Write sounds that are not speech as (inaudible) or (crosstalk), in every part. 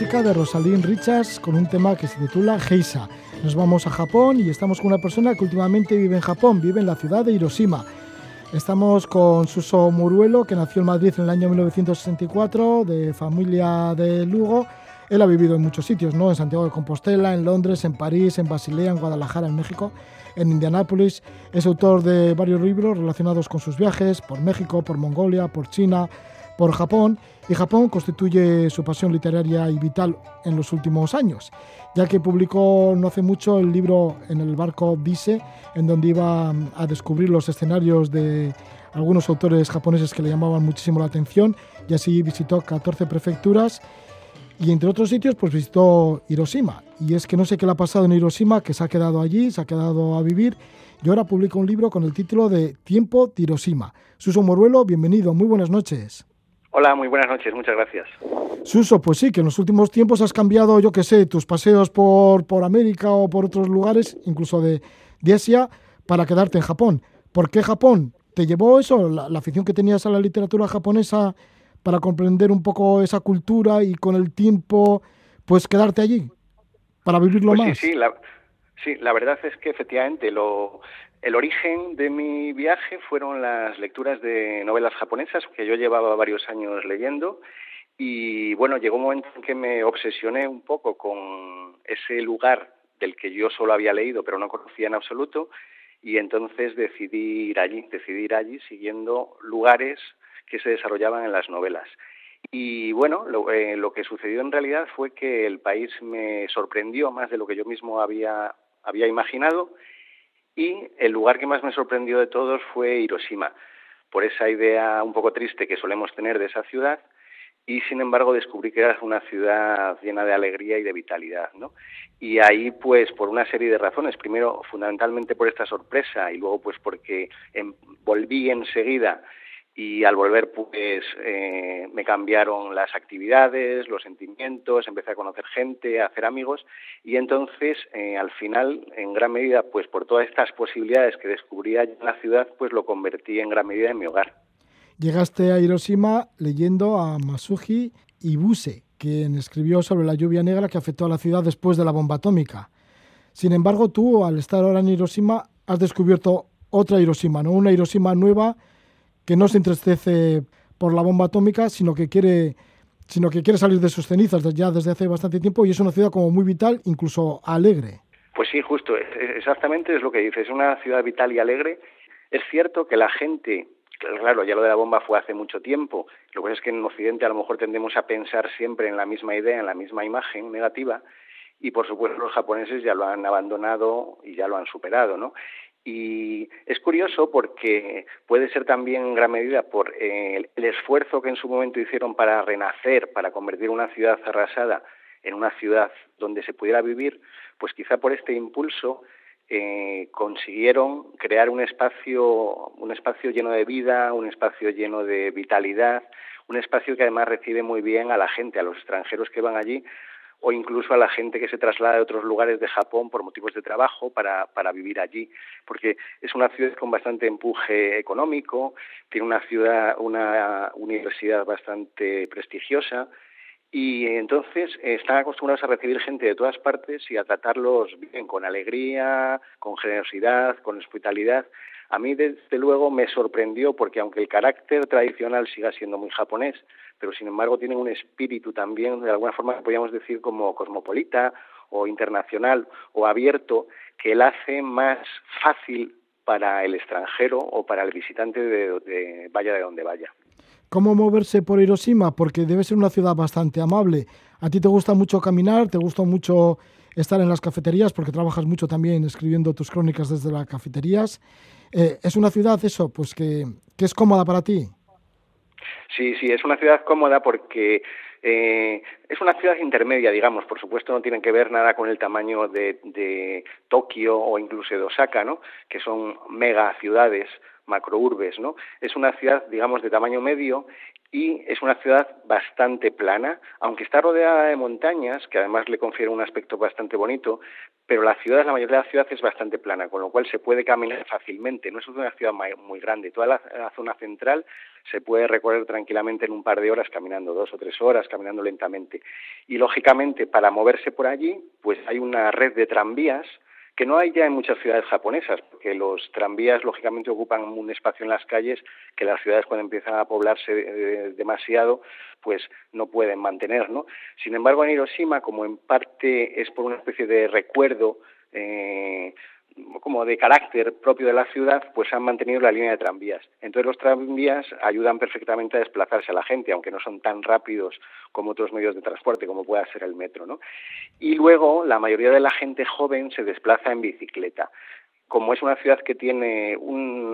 música de Rosalind Richards con un tema que se titula Heisa. Nos vamos a Japón y estamos con una persona que últimamente vive en Japón, vive en la ciudad de Hiroshima. Estamos con Suso Muruelo, que nació en Madrid en el año 1964, de familia de Lugo. Él ha vivido en muchos sitios, ¿no? En Santiago de Compostela, en Londres, en París, en Basilea, en Guadalajara, en México, en Indianápolis. Es autor de varios libros relacionados con sus viajes por México, por Mongolia, por China, por Japón y Japón constituye su pasión literaria y vital en los últimos años, ya que publicó no hace mucho el libro En el barco Dise, en donde iba a descubrir los escenarios de algunos autores japoneses que le llamaban muchísimo la atención y así visitó 14 prefecturas y entre otros sitios pues visitó Hiroshima y es que no sé qué le ha pasado en Hiroshima que se ha quedado allí, se ha quedado a vivir y ahora publica un libro con el título de Tiempo de Hiroshima. Suso Moruelo, bienvenido, muy buenas noches. Hola, muy buenas noches, muchas gracias. Suso, pues sí, que en los últimos tiempos has cambiado, yo qué sé, tus paseos por, por América o por otros lugares, incluso de, Asia, para quedarte en Japón. ¿Por qué Japón? ¿Te llevó eso, la, afición que tenías a la literatura japonesa, para comprender un poco esa cultura y con el tiempo, pues quedarte allí, para vivirlo pues más? Sí, sí, la, sí, la verdad es que efectivamente lo, el origen de mi viaje fueron las lecturas de novelas japonesas que yo llevaba varios años leyendo y bueno, llegó un momento en que me obsesioné un poco con ese lugar del que yo solo había leído pero no conocía en absoluto y entonces decidí ir allí, decidí ir allí siguiendo lugares que se desarrollaban en las novelas. Y bueno, lo, eh, que sucedió en realidad fue que el país me sorprendió más de lo que yo mismo había, había imaginado y el lugar que más me sorprendió de todos fue Hiroshima, por esa idea un poco triste que solemos tener de esa ciudad, y sin embargo descubrí que era una ciudad llena de alegría y de vitalidad, ¿no? Y ahí, pues, por una serie de razones, primero, fundamentalmente por esta sorpresa, y luego, pues, porque volví enseguida y al volver pues eh, me cambiaron las actividades, los sentimientos, empecé a conocer gente, a hacer amigos y entonces eh, al final en gran medida pues por todas estas posibilidades que descubría en la ciudad pues lo convertí en gran medida en mi hogar. Llegaste a Hiroshima leyendo a Masuji Ibuse, quien escribió sobre la lluvia negra que afectó a la ciudad después de la bomba atómica. Sin embargo, tú al estar ahora en Hiroshima has descubierto otra Hiroshima, ¿no? Una Hiroshima nueva que no se entristece por la bomba atómica, sino que quiere sino que quiere salir de sus cenizas ya desde hace bastante tiempo y es una ciudad como muy vital, incluso alegre. Pues sí, justo, exactamente es lo que dices, es una ciudad vital y alegre. Es cierto que la gente, claro, ya lo de la bomba fue hace mucho tiempo, lo que es que en Occidente a lo mejor tendemos a pensar siempre en la misma idea, en la misma imagen negativa, y por supuesto los japoneses ya lo han abandonado y ya lo han superado, ¿no? Y es curioso porque puede ser también en gran medida por el, esfuerzo que en su momento hicieron para renacer, para convertir una ciudad arrasada en una ciudad donde se pudiera vivir, pues quizá por este impulso eh, consiguieron crear un espacio, un espacio lleno de vida, un espacio lleno de vitalidad, un espacio que además recibe muy bien a la gente, a los extranjeros que van allí, o incluso a la gente que se traslada de otros lugares de Japón por motivos de trabajo para, para vivir allí, porque es una ciudad con bastante empuje económico, tiene una ciudad, una universidad bastante prestigiosa, y entonces están acostumbrados a recibir gente de todas partes y a tratarlos bien, con alegría, con generosidad, con hospitalidad. A mí, desde luego, me sorprendió porque aunque el carácter tradicional siga siendo muy japonés, pero sin embargo tienen un espíritu también, de alguna forma podríamos decir como cosmopolita o internacional o abierto, que él hace más fácil para el extranjero o para el visitante de, vaya de donde vaya. ¿Cómo moverse por Hiroshima? Porque debe ser una ciudad bastante amable. ¿A ti te gusta mucho caminar? ¿Te gusta mucho estar en las cafeterías? Porque trabajas mucho también escribiendo tus crónicas desde las cafeterías. Eh, ¿Es una ciudad eso, pues que, que es cómoda para ti? Sí, sí, es una ciudad cómoda porque eh, es una ciudad intermedia, digamos. Por supuesto, no tiene que ver nada con el tamaño de, Tokio o incluso de Osaka, ¿no? Que son mega ciudades, macrourbes, ¿no? Es una ciudad, digamos, de tamaño medio y es una ciudad bastante plana, aunque está rodeada de montañas, que además le confieren un aspecto bastante bonito, pero la ciudad, la mayoría de la ciudad es bastante plana, con lo cual se puede caminar fácilmente. No es una ciudad muy grande. Toda la, zona central se puede recorrer tranquilamente en un par de horas caminando, dos o tres horas caminando lentamente. Y lógicamente para moverse por allí, pues hay una red de tranvías que no hay ya en muchas ciudades japonesas, porque los tranvías lógicamente ocupan un espacio en las calles que las ciudades cuando empiezan a poblarse demasiado, pues no pueden mantener, ¿no? Sin embargo, en Hiroshima, como en parte es por una especie de recuerdo eh, como de carácter propio de la ciudad, pues han mantenido la línea de tranvías. Entonces los tranvías ayudan perfectamente a desplazarse a la gente, aunque no son tan rápidos como otros medios de transporte, como pueda ser el metro. ¿no? Y luego la mayoría de la gente joven se desplaza en bicicleta como es una ciudad que tiene un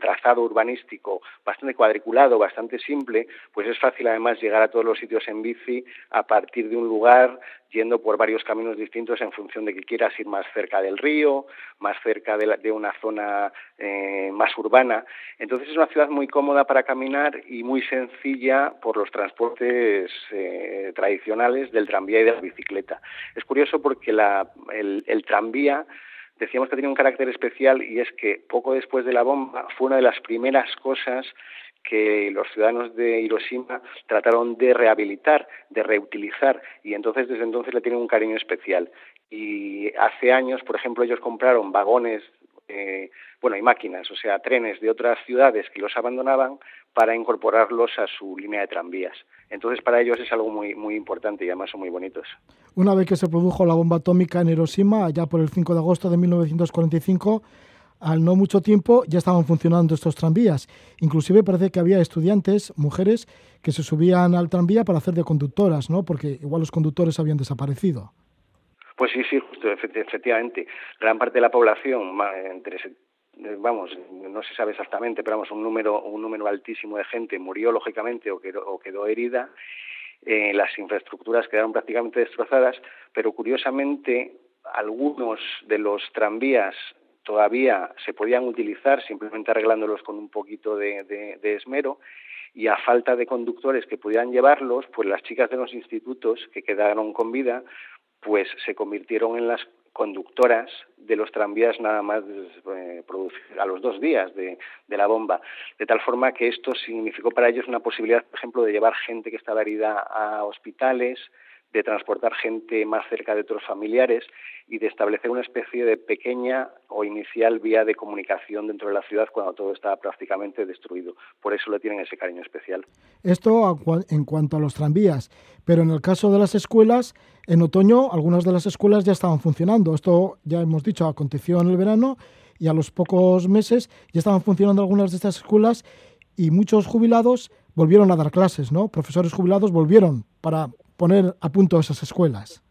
trazado urbanístico bastante cuadriculado, bastante simple, pues es fácil además llegar a todos los sitios en bici a partir de un lugar, yendo por varios caminos distintos en función de que quieras ir más cerca del río, más cerca de, una zona eh, más urbana. Entonces es una ciudad muy cómoda para caminar y muy sencilla por los transportes eh, tradicionales del tranvía y de la bicicleta. Es curioso porque el tranvía decíamos que tenía un carácter especial y es que poco después de la bomba fue una de las primeras cosas que los ciudadanos de Hiroshima trataron de rehabilitar, de reutilizar, y entonces desde entonces le tienen un cariño especial. Y hace años, por ejemplo, ellos compraron vagones eh, bueno, hay máquinas, o sea, trenes de otras ciudades que los abandonaban para incorporarlos a su línea de tranvías. Entonces, para ellos es algo muy, muy importante y además son muy bonitos. Una vez que se produjo la bomba atómica en Hiroshima, allá por el 5 de agosto de 1945, al no mucho tiempo ya estaban funcionando estos tranvías. Inclusive parece que había estudiantes, mujeres, que se subían al tranvía para hacer de conductoras, ¿no? Porque igual los conductores habían desaparecido. Pues sí, sí, justo, efectivamente. Gran parte de la población, entre vamos, no se sabe exactamente, pero vamos, un número, un número altísimo de gente murió lógicamente o quedó, o quedó herida. Eh, las infraestructuras quedaron prácticamente destrozadas, pero curiosamente algunos de los tranvías todavía se podían utilizar simplemente arreglándolos con un poquito de, de esmero y a falta de conductores que pudieran llevarlos, pues las chicas de los institutos que quedaron con vida pues se convirtieron en las conductoras de los tranvías nada más eh, a los dos días de, la bomba, de tal forma que esto significó para ellos una posibilidad, por ejemplo, de llevar gente que estaba herida a hospitales, de transportar gente más cerca de otros familiares y de establecer una especie de pequeña o inicial vía de comunicación dentro de la ciudad cuando todo estaba prácticamente destruido. Por eso le tienen ese cariño especial. Esto en cuanto a los tranvías, pero en el caso de las escuelas, en otoño algunas de las escuelas ya estaban funcionando. Esto ya hemos dicho, aconteció en el verano y a los pocos meses ya estaban funcionando algunas de estas escuelas y muchos jubilados volvieron a dar clases, ¿no? Profesores jubilados volvieron para poner a punto esas escuelas.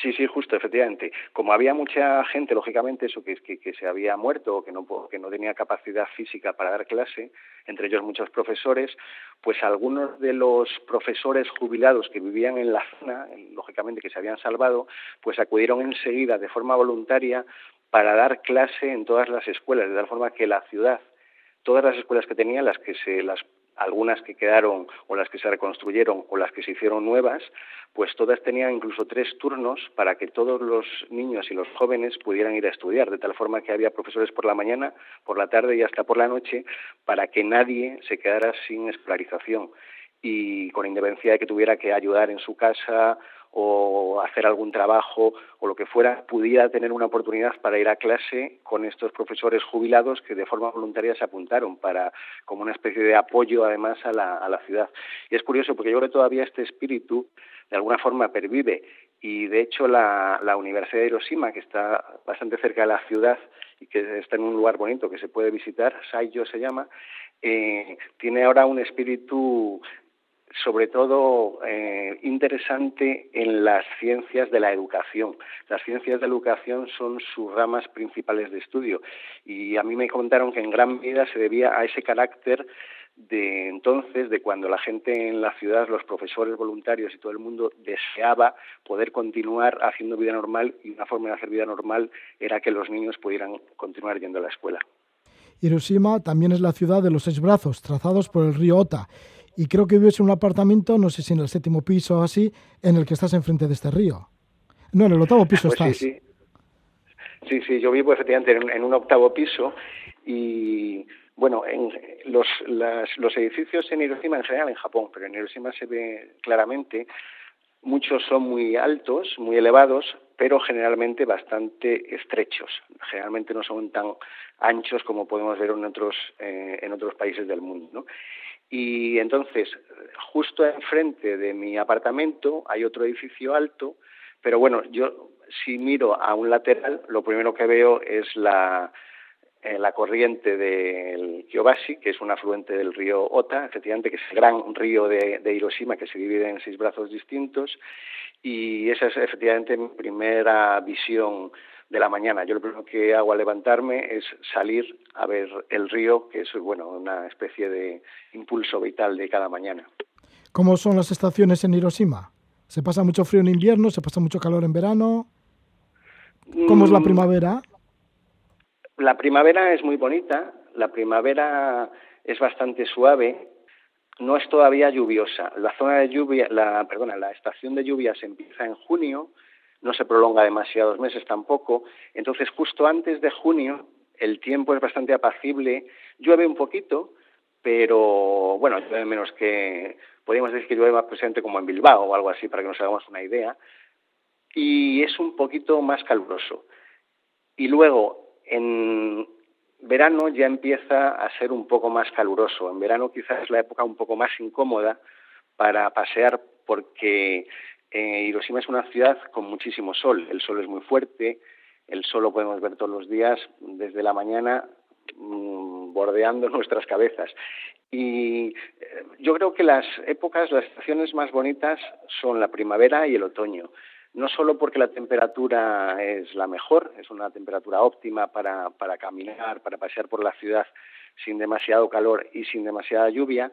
Sí, sí, justo, efectivamente. Como había mucha gente, lógicamente, eso que, que, se había muerto o que no, que no tenía capacidad física para dar clase, entre ellos muchos profesores, pues algunos de los profesores jubilados que vivían en la zona, lógicamente que se habían salvado, pues acudieron enseguida de forma voluntaria para dar clase en todas las escuelas, de tal forma que la ciudad, todas las escuelas que tenía, las que se las algunas que quedaron o las que se reconstruyeron o las que se hicieron nuevas, pues todas tenían incluso tres turnos para que todos los niños y los jóvenes pudieran ir a estudiar, de tal forma que había profesores por la mañana, por la tarde y hasta por la noche, para que nadie se quedara sin escolarización y con independencia de que tuviera que ayudar en su casa o hacer algún trabajo o lo que fuera, pudiera tener una oportunidad para ir a clase con estos profesores jubilados que de forma voluntaria se apuntaron para como una especie de apoyo además a la, a la ciudad. Y es curioso porque yo creo que todavía este espíritu de alguna forma pervive y de hecho la, la Universidad de Hiroshima, que está bastante cerca de la ciudad y que está en un lugar bonito que se puede visitar, Saiyo se llama, eh, tiene ahora un espíritu sobre todo eh, interesante en las ciencias de la educación. Las ciencias de la educación son sus ramas principales de estudio y a mí me contaron que en gran medida se debía a ese carácter de entonces, de cuando la gente en la ciudad, los profesores voluntarios y todo el mundo deseaba poder continuar haciendo vida normal y una forma de hacer vida normal era que los niños pudieran continuar yendo a la escuela. Hiroshima también es la ciudad de los seis brazos, trazados por el río Ota y creo que vives en un apartamento, no sé si en el séptimo piso o así, en el que estás enfrente de este río. No, en el octavo piso pues estás. Sí, sí. sí, sí, yo vivo efectivamente en, un octavo piso y Bueno, en los, los edificios en Hiroshima en general en Japón, pero en Hiroshima se ve claramente, muchos son muy altos, muy elevados, pero generalmente bastante estrechos. Generalmente no son tan anchos como podemos ver en otros, eh, en otros países del mundo. ¿no? Y entonces, justo enfrente de mi apartamento hay otro edificio alto, pero bueno, yo si miro a un lateral, lo primero que veo es la, eh, la corriente del Kyobashi, que es un afluente del río Ota, efectivamente, que es el gran río de, de Hiroshima, que se divide en seis brazos distintos, y esa es efectivamente mi primera visión de la mañana. Yo lo primero que hago al levantarme es salir a ver el río, que es bueno una especie de impulso vital de cada mañana. ¿Cómo son las estaciones en Hiroshima? ¿Se pasa mucho frío en invierno? ¿Se pasa mucho calor en verano? ¿Cómo es la mm. primavera? La primavera es muy bonita, la primavera es bastante suave, no es todavía lluviosa. La zona de lluvia, la, perdona, la estación de lluvia se empieza en junio, no se prolonga demasiados meses tampoco. Entonces, justo antes de junio, el tiempo es bastante apacible, llueve un poquito, pero bueno, llueve menos que, podríamos decir que llueve más presente como en Bilbao o algo así, para que nos hagamos una idea, y es un poquito más caluroso. Y luego, en verano ya empieza a ser un poco más caluroso. En verano quizás es la época un poco más incómoda para pasear porque eh, Hiroshima es una ciudad con muchísimo sol. El sol es muy fuerte, el sol lo podemos ver todos los días desde la mañana mm, bordeando (laughs) nuestras cabezas. Y eh, yo creo que las épocas, las estaciones más bonitas son la primavera y el otoño no solo porque la temperatura es la mejor, es una temperatura óptima para, para caminar, para pasear por la ciudad sin demasiado calor y sin demasiada lluvia,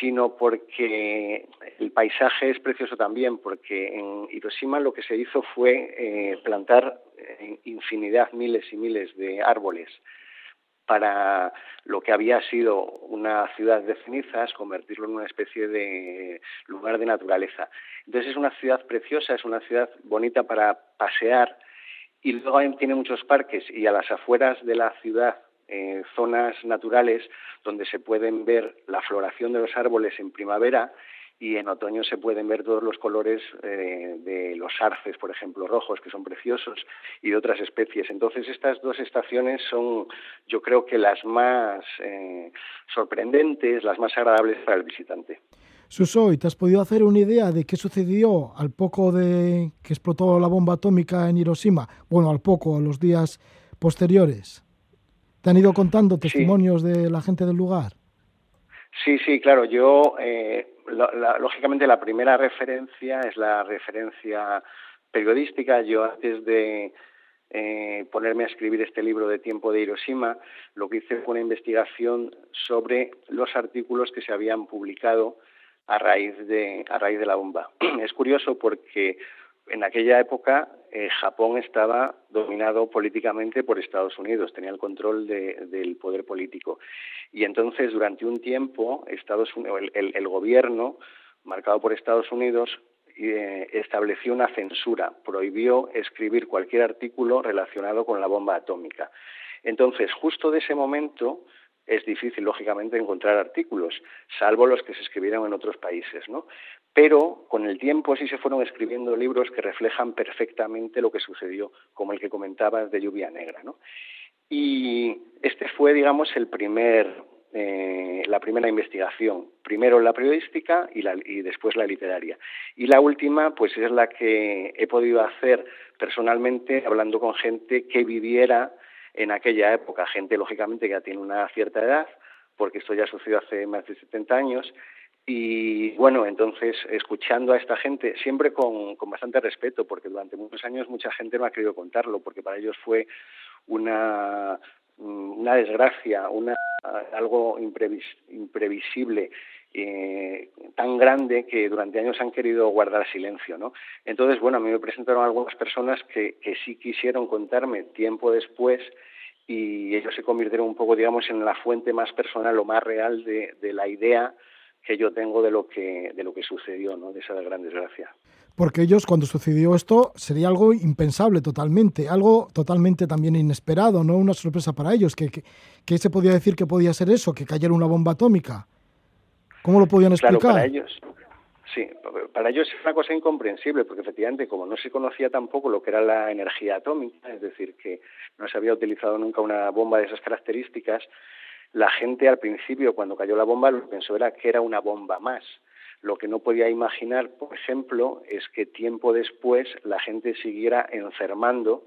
sino porque el paisaje es precioso también, porque en Hiroshima lo que se hizo fue eh, plantar eh, infinidad, miles y miles de árboles para lo que había sido una ciudad de cenizas, convertirlo en una especie de lugar de naturaleza. Entonces es una ciudad preciosa, es una ciudad bonita para pasear y luego tiene muchos parques y a las afueras de la ciudad eh, zonas naturales donde se pueden ver la floración de los árboles en primavera y en otoño se pueden ver todos los colores eh, de los arces, por ejemplo, rojos, que son preciosos, y de otras especies. Entonces, estas dos estaciones son, yo creo que las más eh, sorprendentes, las más agradables para el visitante. Susoy, ¿te has podido hacer una idea de qué sucedió al poco de que explotó la bomba atómica en Hiroshima? Bueno, al poco, a los días posteriores. ¿Te han ido contando testimonios de la gente del lugar? Sí, sí, claro. Yo eh, lógicamente la primera referencia es la referencia periodística. Yo antes de eh, ponerme a escribir este libro de tiempo de Hiroshima, lo que hice fue una investigación sobre los artículos que se habían publicado a raíz de, a raíz de la bomba. (clears throat) Es curioso porque en aquella época eh, Japón estaba dominado políticamente por Estados Unidos, tenía el control del poder político. Y entonces, durante un tiempo, Estados el, gobierno, marcado por Estados Unidos, eh, estableció una censura, prohibió escribir cualquier artículo relacionado con la bomba atómica. Entonces, justo de ese momento, es difícil, lógicamente, encontrar artículos, salvo los que se escribieron en otros países, ¿no? Pero con el tiempo sí se fueron escribiendo libros que reflejan perfectamente lo que sucedió, como el que comentabas de Lluvia Negra. Y este fue, digamos, el primer, eh, la primera investigación, primero la periodística y, y después la literaria. Y la última, pues es la que he podido hacer personalmente, hablando con gente que viviera en aquella época, gente lógicamente que ya tiene una cierta edad, porque esto ya sucedió hace más de 70 años, y bueno, entonces escuchando a esta gente, siempre con, con bastante respeto, porque durante muchos años mucha gente no ha querido contarlo, porque para ellos fue una, una desgracia, una, algo imprevis, imprevisible, eh, tan grande que durante años han querido guardar silencio, ¿no? Entonces, bueno, a mí me presentaron algunas personas que, que sí quisieron contarme tiempo después y ellos se convirtieron un poco, digamos, en la fuente más personal o más real de, de la idea que yo tengo de lo que, de lo que sucedió, ¿no? de esa gran desgracia. Porque ellos, cuando sucedió esto, sería algo impensable totalmente, algo totalmente también inesperado, ¿no? Una sorpresa para ellos. que, que se podía decir que podía ser eso? Que cayera una bomba atómica. ¿Cómo lo podían explicar? Claro, para ellos, sí, para ellos es una cosa incomprensible, porque efectivamente, como no se conocía tampoco lo que era la energía atómica, es decir, que no se había utilizado nunca una bomba de esas características, la gente al principio, cuando cayó la bomba, lo que pensó era que era una bomba más. Lo que no podía imaginar, por ejemplo, es que tiempo después la gente siguiera enfermando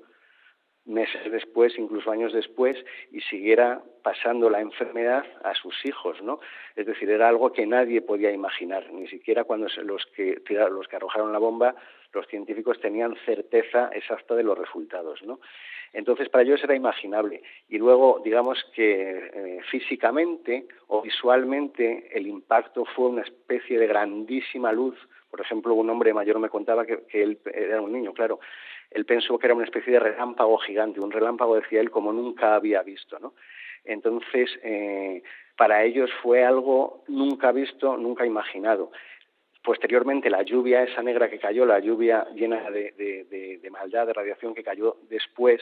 meses después, incluso años después, y siguiera pasando la enfermedad a sus hijos, ¿no? Es decir, era algo que nadie podía imaginar, ni siquiera cuando los que los que arrojaron la bomba, los científicos tenían certeza exacta de los resultados, ¿no? Entonces, para ellos era imaginable. Y luego, digamos que eh, físicamente o visualmente el impacto fue una especie de grandísima luz. Por ejemplo, un hombre mayor me contaba que él era un niño, claro, él pensó que era una especie de relámpago gigante, un relámpago, decía él, como nunca había visto. Entonces, eh, para ellos fue algo nunca visto, nunca imaginado. Posteriormente, la lluvia esa negra que cayó, la lluvia llena de maldad, de radiación que cayó después,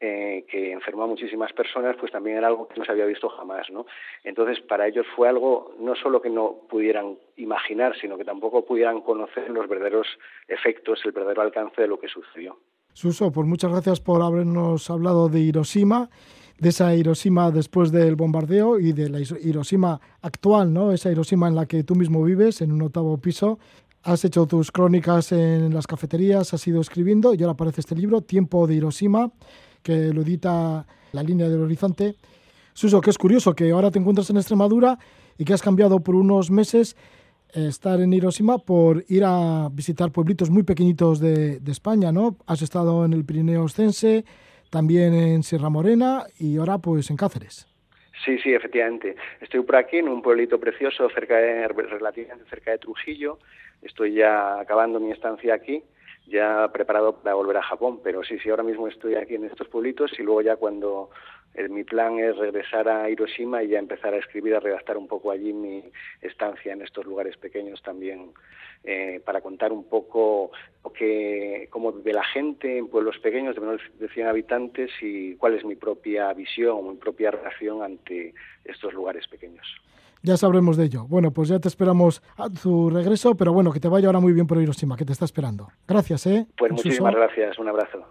eh, que enfermó a muchísimas personas, pues también era algo que no se había visto jamás, ¿no? Entonces, para ellos fue algo no solo que no pudieran imaginar, sino que tampoco pudieran conocer los verdaderos efectos, el verdadero alcance de lo que sucedió. Suso, pues muchas gracias por habernos hablado de Hiroshima, de esa Hiroshima después del bombardeo y de la Hiroshima actual, ¿no? Esa Hiroshima en la que tú mismo vives, en un octavo piso. Has hecho tus crónicas en las cafeterías, has ido escribiendo y ahora aparece este libro, Tiempo de Hiroshima que lo edita la línea del horizonte. Suso, que es curioso que ahora te encuentras en Extremadura y que has cambiado por unos meses eh, estar en Hiroshima por ir a visitar pueblitos muy pequeñitos de, España, ¿no? Has estado en el Pirineo Ostense, también en Sierra Morena y ahora pues en Cáceres. Sí, sí, efectivamente. Estoy por aquí en un pueblito precioso cerca de, relativamente cerca de Trujillo. Estoy ya acabando mi estancia aquí ya preparado para volver a Japón, pero sí, sí, ahora mismo estoy aquí en estos pueblitos y luego ya cuando eh, mi plan es regresar a Hiroshima y ya empezar a escribir, a redactar un poco allí mi estancia en estos lugares pequeños también, eh, para contar un poco cómo vive la gente en pueblos pequeños de menos de 100 habitantes y cuál es mi propia visión, mi propia relación ante estos lugares pequeños ya sabremos de ello. Bueno, pues ya te esperamos a tu regreso, pero bueno, que te vaya ahora muy bien por Hiroshima, que te está esperando. Gracias, ¿eh? Pues muchísimas gracias, un abrazo.